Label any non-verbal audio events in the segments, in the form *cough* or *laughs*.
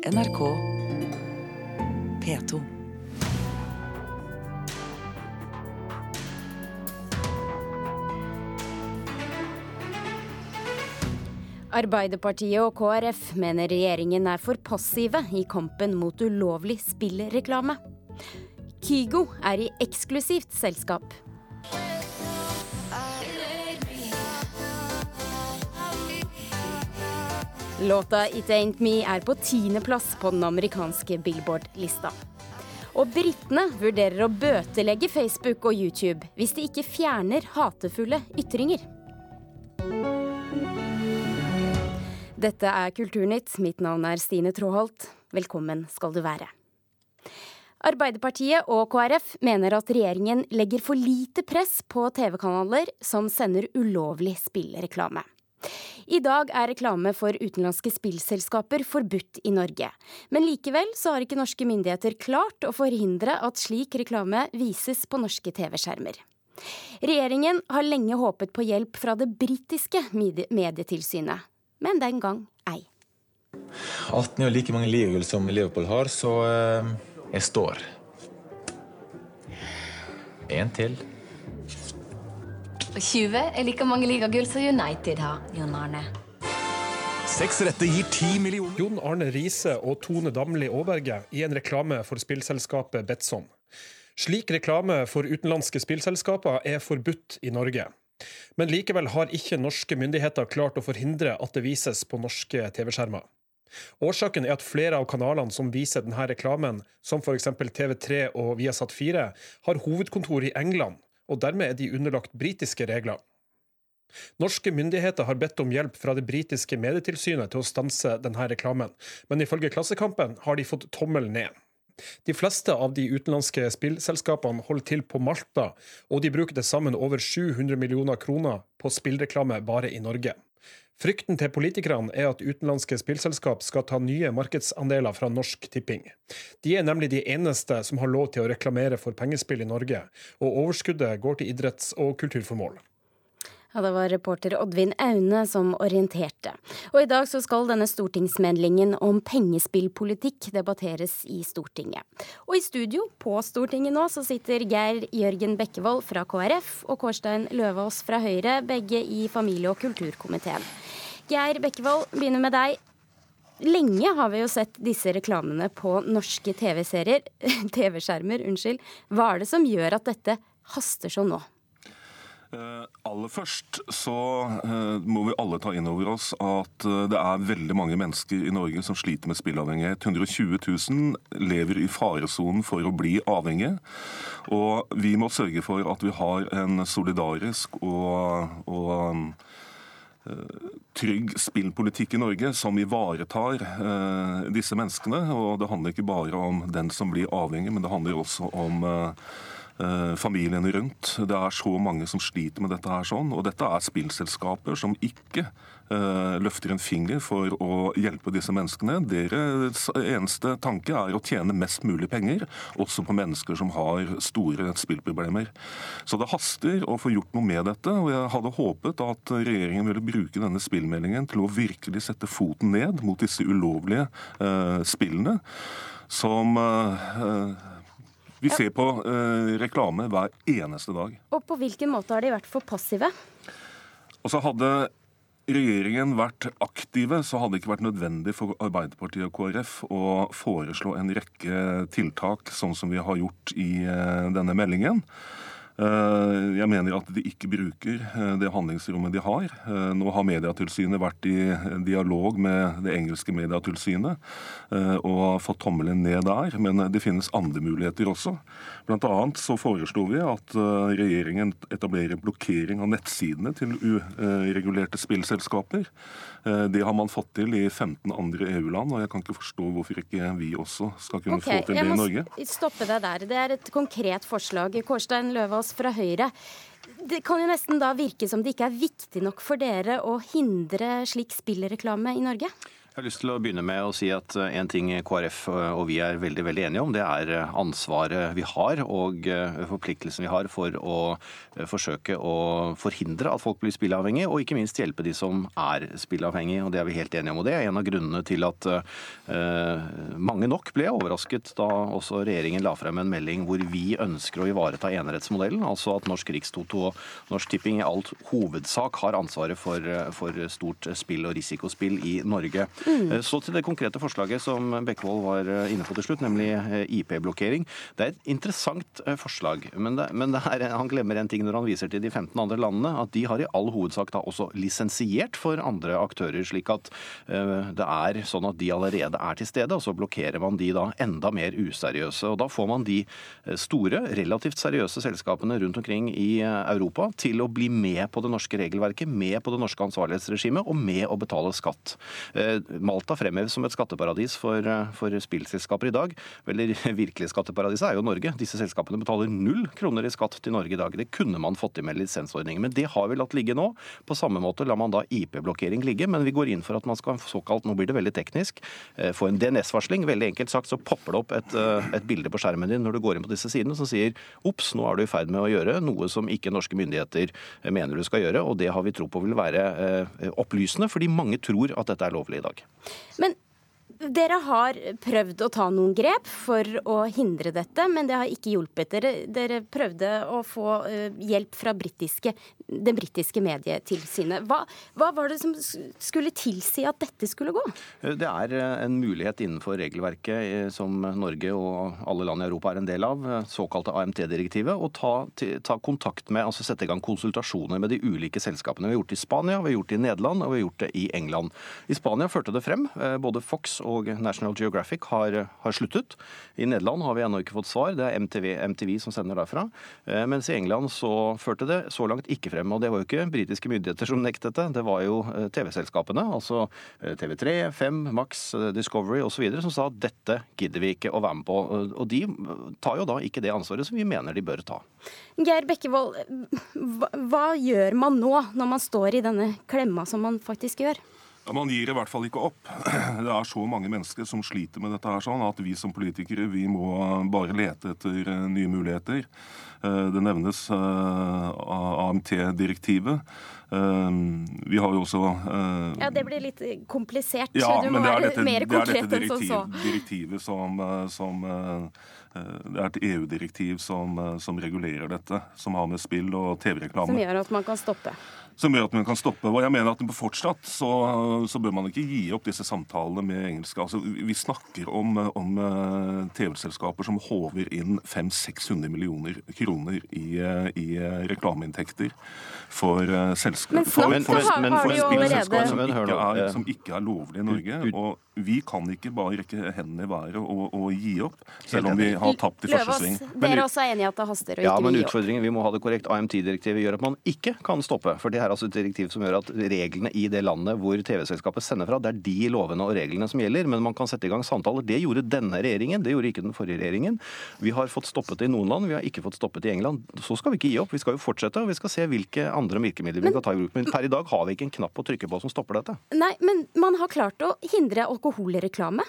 NRK P2. Arbeiderpartiet og KrF mener regjeringen er for passive i kampen mot ulovlig spillreklame. Kygo er i eksklusivt selskap. Låta It Ain't Me er på tiendeplass på den amerikanske Billboard-lista. Og britene vurderer å bøtelegge Facebook og YouTube hvis de ikke fjerner hatefulle ytringer. Dette er Kulturnytt. Mitt navn er Stine Tråholt. Velkommen skal du være. Arbeiderpartiet og KrF mener at regjeringen legger for lite press på TV-kanaler som sender ulovlig spillreklame. I dag er reklame for utenlandske spillselskaper forbudt i Norge. Men likevel så har ikke norske myndigheter klart å forhindre at slik reklame vises på norske TV-skjermer. Regjeringen har lenge håpet på hjelp fra det britiske medietilsynet, men den gang ei. 18 er like mange ligagull som Liverpool har, så eh, jeg står. En til. Og 20 er like mange ligagull som United har, Jon Arne. Seks rette gir 10 millioner. Jon Arne Riise og Tone Damli Aaberge i en reklame for spillselskapet Betson. Slik reklame for utenlandske spillselskaper er forbudt i Norge. Men likevel har ikke norske myndigheter klart å forhindre at det vises på norske TV-skjermer. Årsaken er at flere av kanalene som viser denne reklamen, som f.eks. TV3 og Viasat 4, har hovedkontor i England, og dermed er de underlagt britiske regler. Norske myndigheter har bedt om hjelp fra det britiske medietilsynet til å stanse denne reklamen, men ifølge Klassekampen har de fått tommel ned. De fleste av de utenlandske spillselskapene holder til på Malta, og de bruker til sammen over 700 millioner kroner på spillreklame bare i Norge. Frykten til politikerne er at utenlandske spillselskap skal ta nye markedsandeler fra Norsk Tipping. De er nemlig de eneste som har lov til å reklamere for pengespill i Norge, og overskuddet går til idretts- og kulturformål. Ja, Det var reporter Oddvin Aune som orienterte. Og i dag så skal denne stortingsmeldingen om pengespillpolitikk debatteres i Stortinget. Og i studio på Stortinget nå så sitter Geir Jørgen Bekkevold fra KrF og Kårstein Løvaas fra Høyre, begge i familie- og kulturkomiteen. Geir Bekkevold, begynner med deg. Lenge har vi jo sett disse reklamene på norske TV-serier, *laughs* TV-skjermer, unnskyld. Hva er det som gjør at dette haster sånn nå? Uh, aller først så uh, må vi alle ta inn over oss at uh, det er veldig mange mennesker i Norge som sliter med spilleavhengighet. 120 000 lever i faresonen for å bli avhengige. Og vi må sørge for at vi har en solidarisk og, og trygg spillpolitikk i Norge som ivaretar eh, disse menneskene. Og det handler ikke bare om den som blir avhengig, men det handler også om eh, familiene rundt. Det er så mange som sliter med dette her sånn. Og dette er spillselskaper som ikke uh, løfter en finger for å hjelpe disse menneskene. Deres eneste tanke er å tjene mest mulig penger, også på mennesker som har store spillproblemer. Så det haster å få gjort noe med dette, og jeg hadde håpet at regjeringen ville bruke denne spillmeldingen til å virkelig sette foten ned mot disse ulovlige uh, spillene, som uh, vi ser på uh, reklame hver eneste dag. Og på hvilken måte har de vært for passive? Og så hadde regjeringen vært aktive, så hadde det ikke vært nødvendig for Arbeiderpartiet og KrF å foreslå en rekke tiltak, sånn som vi har gjort i eh, denne meldingen. Eh, jeg mener at de ikke bruker eh, det handlingsrommet de har. Eh, nå har Mediatilsynet vært i dialog med det engelske Mediatilsynet og fått tommelen ned der, men det finnes andre muligheter også. Blant annet så foreslo vi at regjeringen etablerer blokkering av nettsidene til uregulerte spillselskaper. Det har man fått til i 15 andre EU-land, og jeg kan ikke forstå hvorfor ikke vi også skal kunne okay, få til det i Norge. Jeg må stoppe deg der. Det er et konkret forslag. Kårstein Løvaas fra Høyre. Det kan jo nesten da virke som det ikke er viktig nok for dere å hindre slik spillreklame i Norge? Jeg har lyst til å begynne med å si at eh, en ting KrF eh, og vi er veldig veldig enige om, det er eh, ansvaret vi har og forpliktelsen vi har for å forsøke å forhindre at folk blir spilleavhengige, og ikke minst hjelpe de som er spilleavhengige. og Det er vi helt enige om. og Det er en av grunnene til at mange nok ble overrasket da også regjeringen la frem en melding hvor vi ønsker å ivareta enerettsmodellen, altså at Norsk Rikstoto og Norsk Tipping i alt hovedsak har ansvaret for, for stort spill og risikospill i Norge. Mm. Eh, så til det konkrete forslaget som Bekkevold var eh, inne på til slutt, nemlig eh, IP-blokkering. Det er et interessant forslag, men, det, men det er, han glemmer en ting når han viser til de 15 andre landene, at de har i all hovedsak da også lisensiert for andre aktører, slik at det er sånn at de allerede er til stede, og så blokkerer man de da enda mer useriøse. og Da får man de store, relativt seriøse selskapene rundt omkring i Europa til å bli med på det norske regelverket, med på det norske ansvarlighetsregimet og med å betale skatt. Malta fremheves som et skatteparadis for, eh, for spillselskaper i dag. Vel, det *laughs* virkelige skatteparadiset er jo Norge. Disse selskapene betaler null kroner i skatt til Norge i dag. Det kunne man fått til med lisensordningen. Men det har vi latt ligge nå. På samme måte lar man da IP-blokkering ligge, men vi går inn for at man skal såkalt, nå blir det veldig teknisk, eh, få en DNS-varsling. Veldig enkelt sagt så popper det opp et, eh, et bilde på skjermen din når du går inn på disse sidene som sier ops, nå er du i ferd med å gjøre noe som ikke norske myndigheter mener du skal gjøre, og det har vi tro på vil være opplysende, fordi mange tror at dette er lovlig i dag. Men dere har prøvd å ta noen grep for å hindre dette, men det har ikke hjulpet. Dere, dere prøvde å få uh, hjelp fra britiske, det britiske medietilsynet. Hva, hva, var det som skulle tilsi at dette skulle gå? Det er eh, en mulighet innenfor regelverket eh, som Norge og alle land i Europa er en del av, såkalte AMT-direktivet, å ta, ta, kontakt med, altså sette i gang konsultasjoner med de ulike selskapene. Vi har gjort det i Spania, vi har gjort det i Nederland og vi har gjort det i England. I Spania førte det frem. Både Fox og National Geographic har, har, sluttet. I Nederland har vi ennå ikke fått svar. Det er MTV, MTV, som sender derfra. Eh, mens i England så førte det så langt ikke frem. Og det var jo ikke britiske myndigheter som nektet det, det var jo eh, TV-selskapene, altså eh, TV3, 5, Max, Discovery osv., som sa at dette gidder vi ikke å være med på. Og de tar jo da ikke det ansvaret som vi mener de bør ta. Geir Bekkevold, hva gjør man nå, når man står i denne klemma som man faktisk gjør? Man gir i hvert fall ikke opp. *clears throat* Det er så mange mennesker som sliter med dette her sånn at vi som politikere vi må bare lete etter eh, nye muligheter. Eh, det nevnes eh, AMT-direktivet. Vi har jo også Ja, det blir litt komplisert. Ja, du må være dette, mer konkret enn som så. Det er dette direktivet som, som det er et EU-direktiv som, som, regulerer dette, som har med spill og TV-reklame Som gjør at man kan stoppe? som gjør at man kan stoppe. Og jeg mener at Fortsatt så, så bør man ikke gi opp disse samtalene med engelske. Altså, vi snakker om, om uh, TV-selskaper som håver inn 500-600 millioner kroner i, i reklameinntekter for selskaper. Men snart for, for, men, har, vi jo allerede som ikke, er, som ikke er lovlig i Norge. og vi kan ikke bare rekke hendene i været og, og, gi opp, selv om vi har tapt i første sving. Dere er også enige i at det haster å ikke ja, men? Utfordringen, vi må ha det korrekt. AMT-direktivet gjør at man ikke kan stoppe. For det er altså et direktiv som gjør at reglene i det landet hvor TV-selskapet sender fra, det er de lovene og reglene som gjelder. Men man kan sette i gang samtaler. Det gjorde denne regjeringen, det gjorde ikke den forrige regjeringen. Vi har fått stoppet det i noen land, vi har ikke fått stoppet det i England. Så skal vi ikke gi opp. Vi skal jo fortsette, og vi skal se hvilke andre virkemidler vi kan ta i bruk. Men per i dag har vi ikke en knapp å trykke på som stopper dette. Nei, men man har klart å hindre alkoholreklame.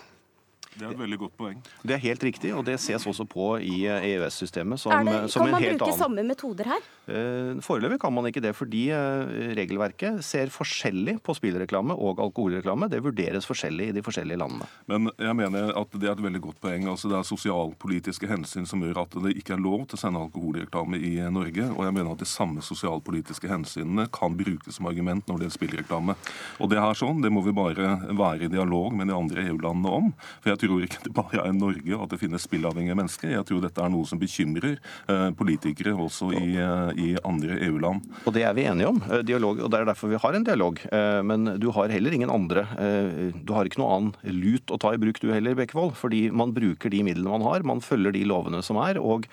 Det er et veldig godt poeng. Det er helt riktig, og det ses også på i EØS-systemet som, det, som en helt annen Kan man bruke samme metoder her? Eh, foreløpig kan man ikke det, fordi eh, regelverket ser forskjellig på spillreklame og alkoholreklame. Det vurderes forskjellig i de forskjellige landene. Men jeg mener at det er et veldig godt poeng. Altså Det er sosialpolitiske hensyn som gjør at det ikke er lov til å sende alkoholreklame i Norge. Og jeg mener at de samme sosialpolitiske hensynene kan brukes som argument når det gjelder spillreklame. Og det her sånn, det må vi bare være i dialog med de andre EU-landene om. For jeg tror ikke det bare er Norge at det finnes spillavhengige mennesker. Jeg tror dette er noe som bekymrer eh, politikere også i, eh, i andre EU-land. Og det er vi enige om. Eh, dialog, og Det er derfor vi har en dialog. Men du har heller ingen andre Du har ikke noe annen lut å ta i bruk du heller, Bekkevold. Fordi man bruker de midlene man har. Man følger de lovene som er. Og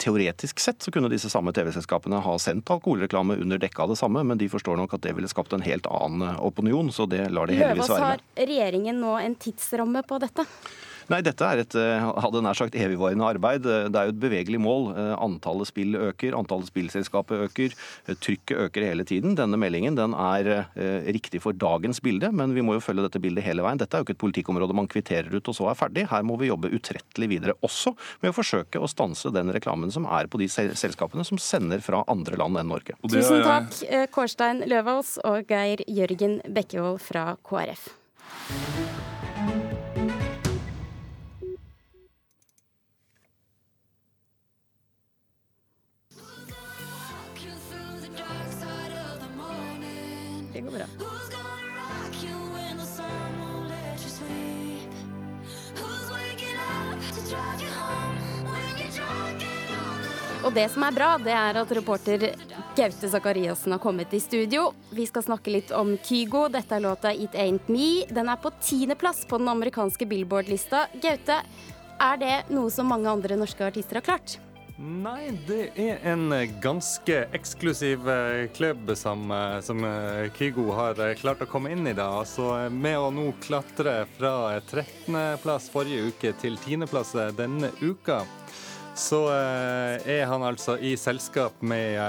teoretisk sett så kunne disse samme TV-selskapene ha sendt alkoholreklame under dekke av det samme, men de forstår nok at det ville skapt en helt annen opinion, så det lar de heldigvis være med. Løvaas, har regjeringen nå en tidsramme på dette? Nei, dette er et hadde nær sagt evigvarende arbeid. Det er jo et bevegelig mål. Antallet spill øker, antallet spillselskaper øker. Trykket øker hele tiden. Denne meldingen den er riktig for dagens bilde, men vi må jo følge dette bildet hele veien. Dette er jo ikke et politikkområde man kvitterer ut og så er ferdig. Her må vi jobbe utrettelig videre. Også med å forsøke å stanse den reklamen som er på de selskapene som sender fra andre land enn Norge. Tusen takk, Kårstein Løvaas og Geir Jørgen Bekkevold fra KrF. Det går bra. Og det som er bra, det er at reporter Gaute Sakariassen har kommet i studio. Vi skal snakke litt om Kygo. Dette er låta 'It Ain't Me'. Den er på tiendeplass på den amerikanske Billboard-lista. Gaute, er det noe som mange andre norske artister har klart? Nei, det er en ganske eksklusiv eh, klubb som, eh, som eh, Kygo har klart å komme inn i. da. Altså, Med å nå klatre fra 13.-plass forrige uke til 10.-plass denne uka, så er han altså i selskap med,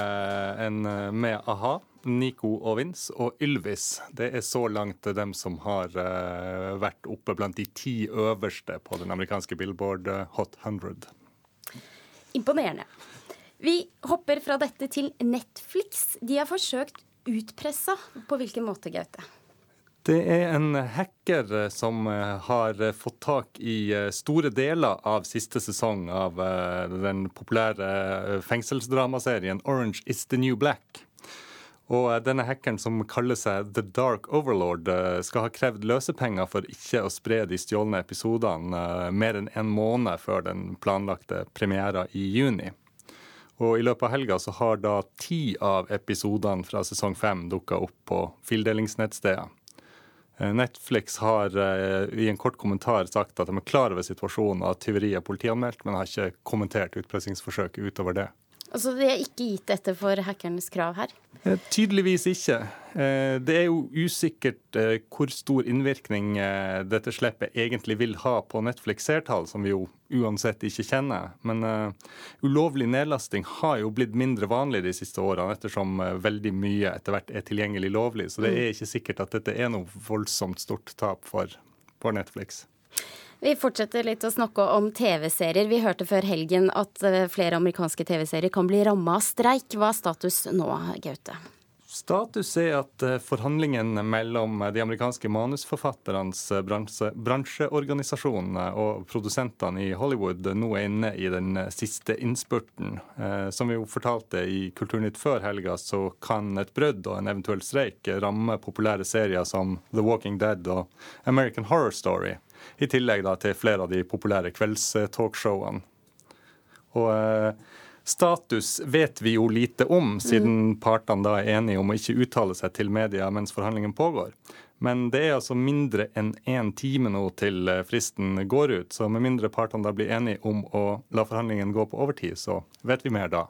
en, med a-ha. Nico og Vince og Ylvis. Det er så langt dem som har vært oppe blant de ti øverste på den amerikanske Billboard Hot 100. Imponerende. Vi hopper fra dette til Netflix. De har forsøkt utpressa. På hvilken måte, Gaute? Det er en hacker som har fått tak i store deler av siste sesong av den populære fengselsdramaserien Orange is the New Black. Og denne hackeren som kaller seg The Dark Overlord, skal ha krevd løsepenger for ikke å spre de stjålne episodene mer enn en måned før den planlagte premiera i juni. Og I løpet av helga så har da ti av episodene fra sesong fem dukka opp på fildelingsnettstedet. Netflix har i en kort kommentar sagt at de er klar over situasjonen og at tyveriet er politianmeldt, men har ikke kommentert utpressingsforsøket utover det. Altså De er ikke gitt etter for hackernes krav her? Eh, tydeligvis ikke. Eh, det er jo usikkert eh, hvor stor innvirkning dette slippet egentlig vil ha på Netflix seertall, som vi jo uansett ikke kjenner. Men ulovlig nedlasting har jo blitt mindre vanlig de siste årene, ettersom veldig mye etter hvert er tilgjengelig lovlig. Så det mm. er ikke sikkert at dette er noe voldsomt stort tap for, for Netflix. Vi fortsetter litt å snakke om TV-serier. Vi hørte før helgen at eh, flere amerikanske TV-serier kan bli ramma av streik. Hva er status nå, Gaute? Status er at forhandlingene forhandlingen mellom de amerikanske manusforfatternes eh, bransje, bransjeorganisasjon og produsentene i Hollywood nå er inne i den siste innspurten. Som vi jo fortalte i Kulturnytt før helga, så kan et brudd og en eventuell streik ramme populære serier som The Walking Dead og American Horror Story. I tillegg da til flere av de populære kveldstalkshowene. Og eh, status vet vi jo lite om, siden mm. partene da er enige om å ikke uttale seg til media mens forhandlingen pågår. Men det er altså mindre enn én time nå til eh, fristen går ut. Så med mindre partene da blir enige om å la forhandlingen gå på overtid, så vet vi mer da.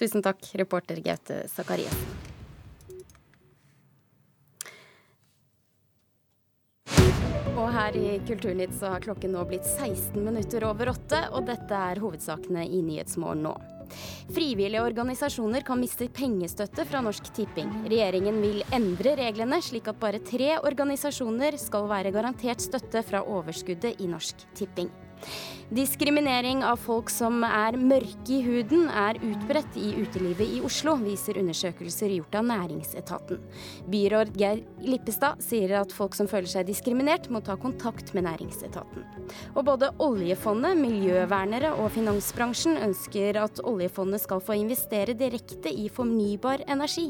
Tusen takk, reporter Gaute Zakariassen. Her i Kulturnytt så har klokken nå blitt 16 minutter over åtte, og dette er hovedsakene i Nyhetsmorgen nå. Frivillige organisasjoner kan miste pengestøtte fra Norsk Tipping. Regjeringen vil endre reglene, slik at bare tre organisasjoner skal være garantert støtte fra overskuddet i Norsk Tipping. Diskriminering av folk som er mørke i huden er utbredt i utelivet i Oslo, viser undersøkelser gjort av Næringsetaten. Byråd Geir Lippestad sier at folk som føler seg diskriminert, må ta kontakt med Næringsetaten. Og både oljefondet, miljøvernere og finansbransjen ønsker at oljefondet skal få investere direkte i fornybar energi.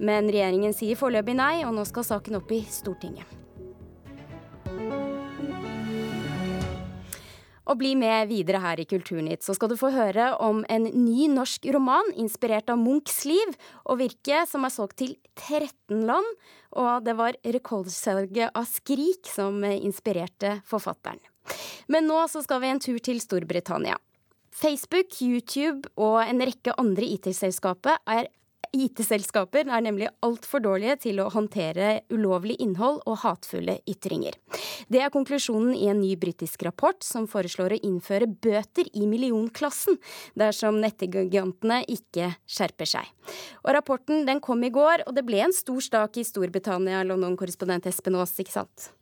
Men regjeringen sier foreløpig nei, og nå skal saken opp i Stortinget. Og bli med videre her i Kulturnytt, så skal du få høre om en ny norsk roman inspirert av Munchs liv og virke, som er solgt til 13 land. Og det var rekordsalget av Skrik som inspirerte forfatteren. Men nå så skal vi en tur til Storbritannia. Facebook, YouTube og en rekke andre IT-selskaper er IT-selskaper er nemlig altfor dårlige til å håndtere ulovlig innhold og hatefulle ytringer. Det er konklusjonen i en ny britisk rapport som foreslår å innføre bøter i millionklassen dersom nettgigantene ikke skjerper seg. Og Rapporten den kom i går, og det ble en stor stak i Storbritannia, London-korrespondent Espen Aas, ikke sant?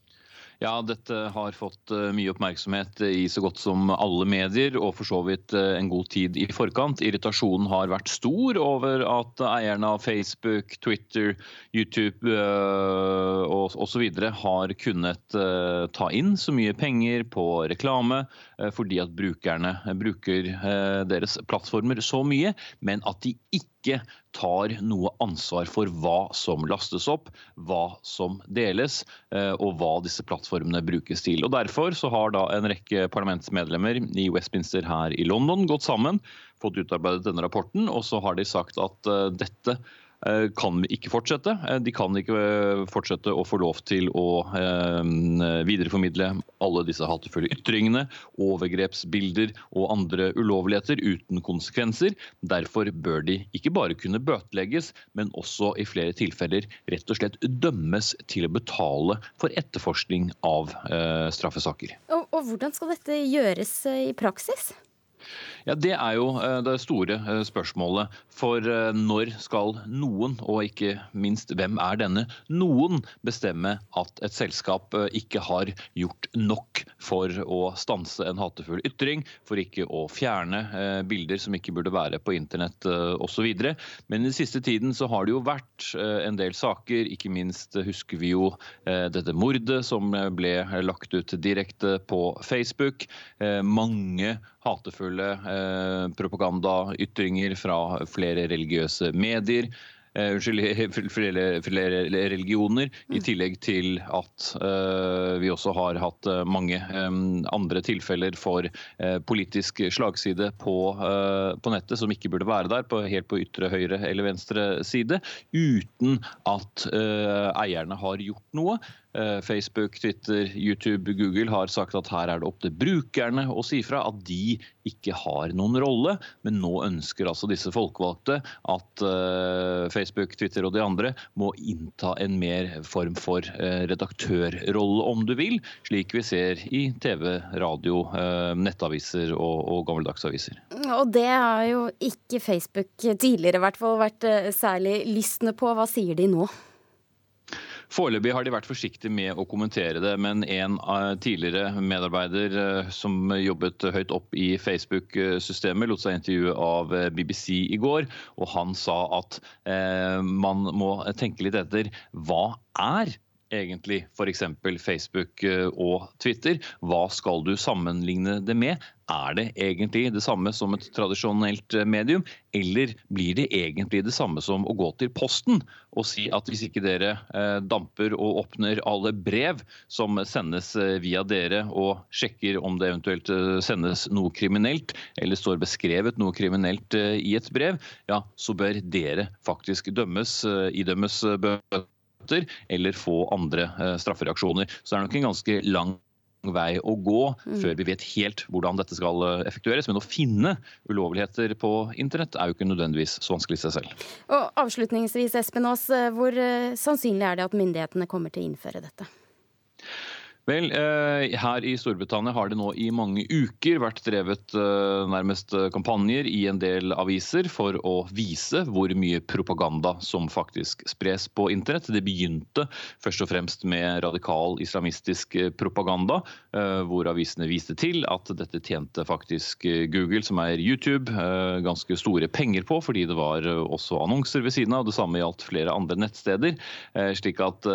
Ja, dette har fått eh, mye oppmerksomhet i så godt som alle medier, og for så vidt eh, en god tid i forkant. Irritasjonen har vært stor over at eierne av Facebook, Twitter, YouTube eh, osv. har kunnet ta inn så mye penger på reklame fordi at brukerne bruker deres plattformer så mye, men at de ikke ikke tar noe ansvar for hva som lastes opp, hva som deles, eh, og hva disse plattformene brukes til. Og Derfor så har da en rekke parlamentsmedlemmer i Westminster her i London gått sammen, fått utarbeidet denne rapporten, og så har de sagt at eh, dette kan ikke fortsette. Eh, de kan ikke eh, fortsette å få lov til å videreformidle alle disse hatefulle ytringene, overgrepsbilder og andre ulovligheter uten konsekvenser. Derfor bør de ikke bare kunne bøtelegges, men også i flere tilfeller rett og slett dømmes til å betale for etterforskning av straffesaker. Og, og hvordan skal dette gjøres i praksis? Ja, Det er jo eh, det store eh, spørsmålet. For eh, når skal noen, og ikke minst hvem er denne noen, bestemme at et selskap ikke har gjort nok for å stanse en hatefull ytring, for ikke å fjerne bilder som ikke burde være på internett osv. Men i den siste tiden så har det jo vært en del saker, ikke minst husker vi jo dette mordet som ble lagt ut direkte på Facebook. Mange hatefulle propagandaytringer fra flere religiøse medier. Uh, unnskyld, *laughs* flere, flere, religioner. I mm. tillegg til at uh, vi også har hatt uh, mange um, andre tilfeller for politisk slagside på, på, nettet som ikke burde være der, på, helt på ytre høyre eller venstre side, uten at eierne har gjort noe. Eh, Facebook, Twitter, YouTube, Google har sagt at her er det opp til brukerne å si fra at de ikke har noen rolle. Men nå ønsker altså disse folkevalgte at uh, Facebook, Twitter og de andre må innta en mer form for uh, redaktørrolle, om du vil. Slik vi ser i TV, radio, nettaviser og, og gammeldagsaviser. Og det har jo ikke Facebook tidligere i hvert fall vært særlig lystne på. Hva sier de nå? Foreløpig har de vært forsiktige med å kommentere det, men en eh, tidligere medarbeider eh, som jobbet høyt opp i Facebook-systemet, lot seg intervjue av eh, BBC i går, og han sa at man må tenke litt etter. Hva er egentlig f.eks. Facebook eh, og Twitter. Hva skal du sammenligne det med? Er det egentlig det samme som et tradisjonelt eh, medium, eller blir det egentlig det samme som å gå til Posten og si at hvis ikke dere eh, damper og åpner alle brev som sendes via dere, og sjekker om det eventuelt sendes noe kriminelt, eller står beskrevet noe kriminelt i et brev, ja, så bør dere faktisk dømmes, idømmes bøter bøter eller få andre eh, straffereaksjoner. Så det er nok en ganske lang vei å gå mm. før vi vet helt hvordan dette skal eh, effektueres. Men å finne ulovligheter på internett er jo ikke nødvendigvis så vanskelig i seg selv. Og Avslutningsvis, Espen Aas, eh, hvor sannsynlig er det at myndighetene kommer til å innføre dette? Vel, eh, Her i Storbritannia har det nå i mange uker vært drevet eh, nærmest eh, kampanjer i en del aviser for å vise hvor mye propaganda som faktisk spres på internett. Det begynte først og fremst med radikal islamistisk propaganda, hvor avisene viste til at dette tjente faktisk Google, som er YouTube, ganske store penger på, fordi det var også annonser ved siden av. Det samme gjaldt flere andre nettsteder. Slik at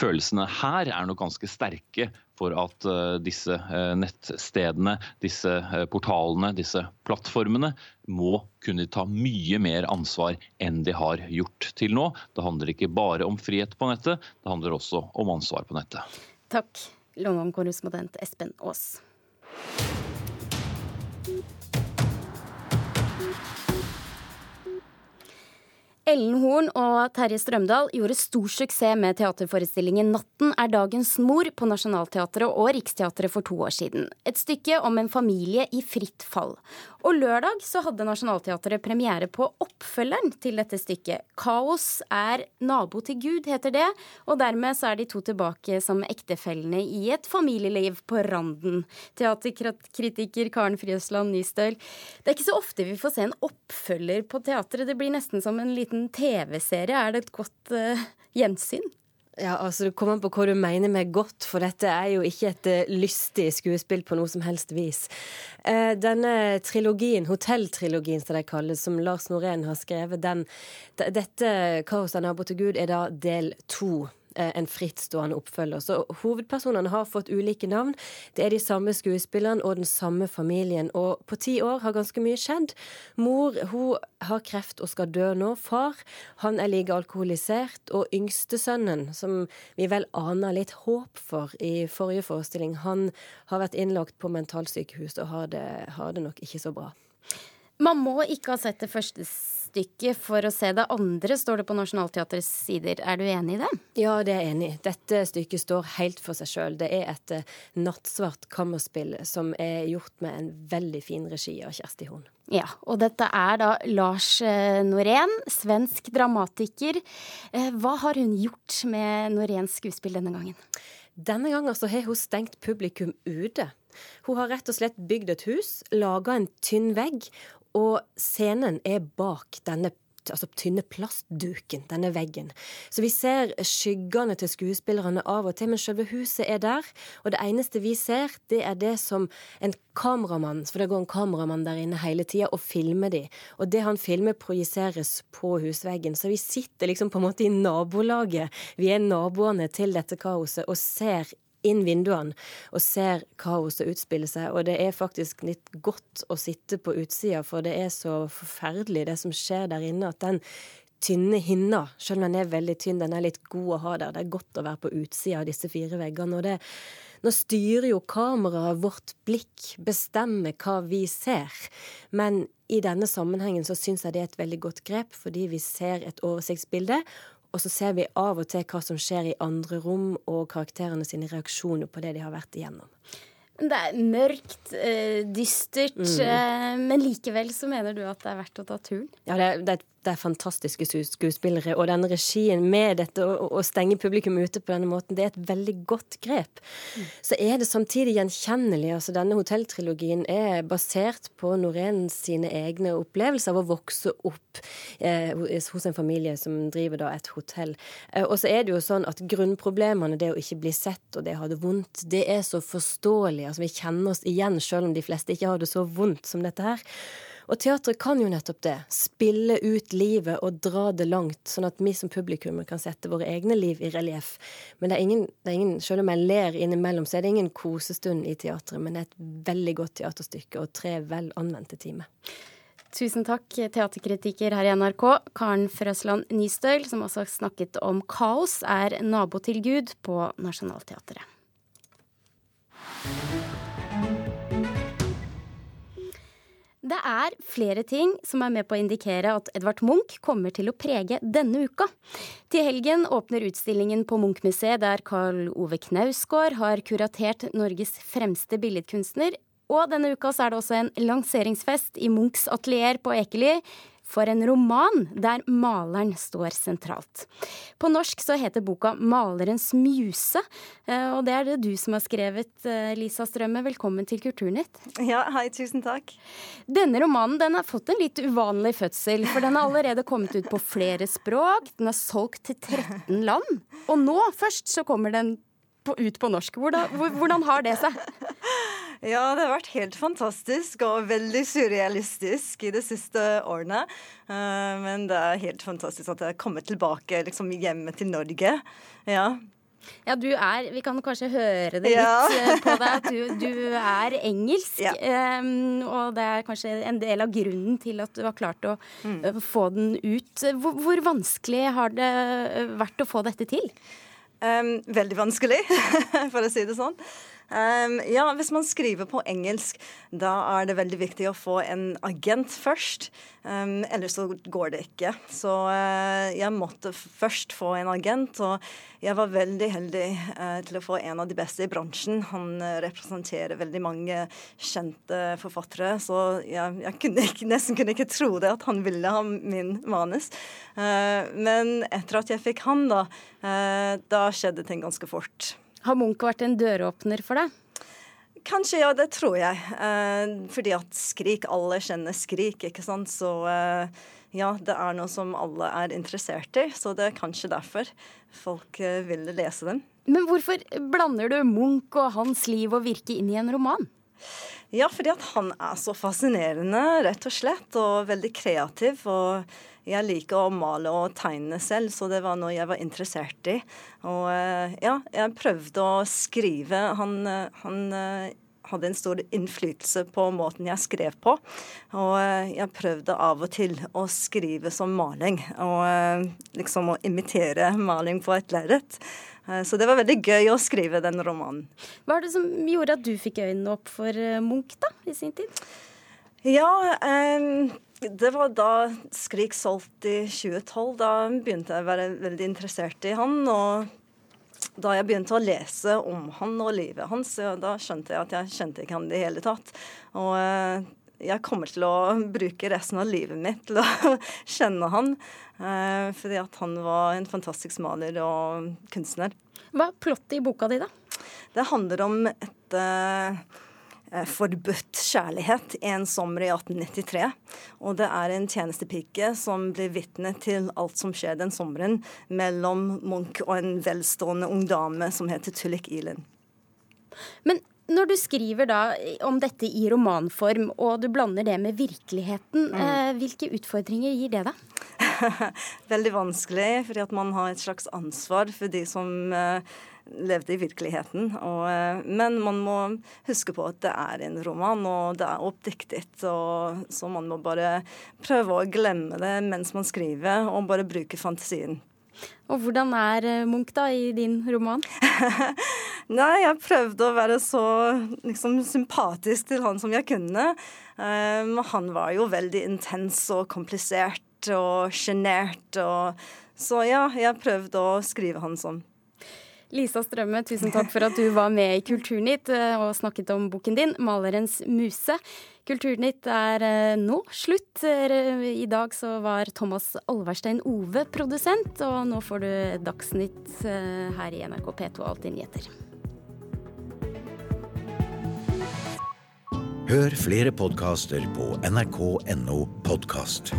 følelsene her her er nok ganske sterke for at uh, disse uh, nettstedene, disse uh, portalene, disse plattformene må kunne ta mye mer ansvar enn de har gjort til nå. Det handler ikke bare om frihet på nettet, det handler også om ansvar på nettet. Takk, London-korrespondent Espen Aas. Ellen Horn og Terje Strømdal gjorde stor suksess med teaterforestillingen 'Natten er dagens mor' på Nationaltheatret og Riksteatret for to år siden. Et stykke om en familie i fritt fall. Og lørdag så hadde Nationaltheatret premiere på oppfølgeren til dette stykket. 'Kaos er nabo til Gud', heter det. Og dermed så er de to tilbake som ektefellene i et familieliv på randen. Teaterkritiker Karen Friesland Nystøl. Det er ikke så ofte vi får se en oppfølger på teatret. Det blir nesten som en liten liten TV-serie. Er det et godt uh, gjensyn? Ja, altså Det kommer an på hva du mener med godt, for dette er jo ikke et uh, lystig skuespill på noe som helst vis. Uh, denne trilogien, hotelltrilogien som de kalles, som Lars Norén har skrevet, den, dette 'Kaos av nabo til Gud' er da del to. Eh, en frittstående oppfølger. Så hovedpersonene har fått ulike navn. Det er de samme skuespillerne og den samme familien. Og på ti år har ganske mye skjedd. Mor hun har kreft og skal dø nå. Far han er like alkoholisert. Og yngstesønnen, som vi vel aner litt håp for i forrige forestilling, han har vært innlagt på mentalsykehus og har det, har det nok ikke så bra. Man må ikke ha sett det første stykket for å se det andre, står det på Nationaltheatrets sider. Er du enig i det? Ja, det er jeg enig i. Dette stykket står helt for seg sjøl. Det er et eh, nattsvart kammerspill som er gjort med en veldig fin regi av Kjersti Horn. Ja, og dette er da Lars eh, Norén, svensk dramatiker. Eh, hva har hun gjort med Noréns skuespill denne gangen? Denne gangen så har hun stengt publikum ute. Hun har rett og slett bygd et hus, laga en tynn vegg og scenen er bak denne altså tynne plastduken, denne veggen. Så vi ser skyggene til skuespillerne av og til, men selve huset er der. Og det eneste vi ser, det er det som en kameramann, for det går en kameramann der inne hele tida og filmer de. Og det han filmer, projiseres på husveggen. Så vi sitter liksom på en måte i nabolaget. Vi er naboene til dette kaoset og ser inn vinduene og ser kaoset utspille seg. Og det er faktisk litt godt å sitte på utsida, for det er så forferdelig det som skjer der inne, at den tynne hinna, selv om den er veldig tynn, den er litt god å ha der. Det er godt å være på utsida av disse fire veggene. og det nå styrer jo kameraet vårt blikk, bestemmer hva vi ser. Men i denne sammenhengen så syns jeg det er et veldig godt grep, fordi vi ser et oversiktsbilde, og så ser vi av og til hva som skjer i andre rom, og karakterene sine reaksjoner på det de har vært igjennom. Det er mørkt, eh, dystert, mm. Eh, men likevel så mener du at det er verdt å ta turen? Ja, det er, det er det er fantastiske skuespillere. Og denne regien med dette å, stenge publikum ute på denne måten, det er et veldig godt grep. Mm. Så er det samtidig gjenkjennelig. altså Denne hotelltrilogien er basert på Norén sine egne opplevelser av å vokse opp eh, hos en familie som driver da et hotell. Eh, og så er det jo sånn at grunnproblemene, det å ikke bli sett og det å ha det vondt, det er så forståelig. altså Vi kjenner oss igjen, selv om de fleste ikke har det så vondt som dette her. Og teatret kan jo nettopp det. Spille ut livet og dra det langt, sånn at vi som publikum kan sette våre egne liv i relieff. Men det er, ingen, det er ingen, selv om jeg ler innimellom, så er det ingen kosestund i teatret. Men det er et veldig godt teaterstykke og tre vel anvendte timer. Tusen takk, teaterkritiker her i NRK, Karen Frøsland Nystøyl, som også snakket om kaos, er nabo til Gud på Nationaltheatret. Det er flere ting som er med på å indikere at Edvard Munch kommer til å prege denne uka. Til helgen åpner utstillingen på Munch-museet, der Karl Ove Knausgård har kuratert Norges fremste billedkunstner. Og denne uka er det også en lanseringsfest i Munchs atelier på Ekeli for en roman der maleren står sentralt. På norsk så heter boka 'Malerens muse', eh, og det er det du som har skrevet, eh, Lisa Strømme. Velkommen til Kulturnytt. Ja, hei, tusen takk. Denne romanen den har fått en litt uvanlig fødsel, for den har allerede kommet ut på flere språk. Den er solgt til 13 land, og nå først så kommer den på, ut på norsk. Hvordan, hvordan har det seg? Ja, det har vært helt fantastisk og veldig surrealistisk i de siste årene. Uh, men det er helt fantastisk at jeg har kommet tilbake liksom, hjemme til Norge. Ja. Ja, du er Vi kan kanskje høre det litt eh, på deg at du, du er engelsk. Ja. Um, og det er kanskje en del av grunnen til at du har klart å mm. få den ut. Hvor, hvor, vanskelig har det vært å få dette til? Um, veldig vanskelig, *laughs* for å si det sånn. Ja, hvis man skriver på engelsk, da er det veldig viktig å få en agent først. Ellers så går det ikke. Så uh, jeg måtte først få en agent, og jeg var veldig heldig uh, til å få en av de beste i bransjen. Han uh, representerer veldig mange kjente forfattere, så jeg, jeg kunne ikke, nesten kunne ikke tro det at han ville ha min manus. men etter at jeg fikk han, da, da skjedde ting ganske fort. Har Munch vært en døråpner for deg? Kanskje, ja. Det tror jeg. Eh, fordi at Skrik, alle kjenner Skrik, ikke sant. Så eh, ja, det er noe som alle er interessert i. Så det er kanskje derfor folk eh, vil lese den. Men hvorfor blander du Munch og hans liv og virke inn i en roman? Ja, fordi at han er så fascinerende, rett og slett, og veldig kreativ. og jeg liker å male og tegne selv, så det var noe jeg var interessert i. Og eh, ja, jeg prøvde å skrive. Han, eh, han eh, hadde en stor innflytelse på måten jeg skrev på. Og jeg prøvde av og til å skrive som maling, og liksom å imitere maling på et lerret. Så det var veldig gøy å skrive den romanen. Hva er det som gjorde at du fikk øynene opp for Munch da, i sin tid? Ja, um, det var da Skrik solgt i 2012. Da begynte jeg å være veldig interessert i han. Og da jeg begynte å lese om han og livet hans, da skjønte jeg at jeg kjente ikke han i det hele tatt. Og eh, jeg kommer til å bruke resten av livet mitt til å *laughs* kjenne han. Eh, fordi at han var en fantastisk maler og kunstner. Hva er plottet i boka di, da? Det handler om et Eh, forbudt kjærlighet en sommer i 1893. Og det er en tjenestepike som blir vitne til alt som skjer den sommeren mellom Munch og en velstående ung dame som heter Tullik Ilin. Men når du skriver da om dette i romanform, og du blander det med virkeligheten, mm. eh, hvilke utfordringer gir det deg? *laughs* Veldig vanskelig, fordi at man har et slags ansvar for de som eh, levde i virkeligheten. Og, eh, men man må huske på at det er en roman, og det er oppdiktet. Og, så man må bare prøve å glemme det mens man skriver, og bare bruke fantasien. Og hvordan er eh, Munch da i din roman? *laughs* Nei, jeg prøvde å være så liksom, sympatisk til han som jeg kunne. Um, han var jo veldig intens og komplisert og sjenert. Så ja, jeg prøvde å skrive han sånn. Lisa Strømme, tusen takk for at du var med i Kulturnytt eh, og snakket om boken din, 'Malerens muse'. Kulturnytt er eh, nå slutt. Eh, I dag så var Thomas Alverstein Ove produsent, og nå får du Dagsnytt her i NRK P2 Alltid nyheter. Hør flere podkaster på nrk.no podkast.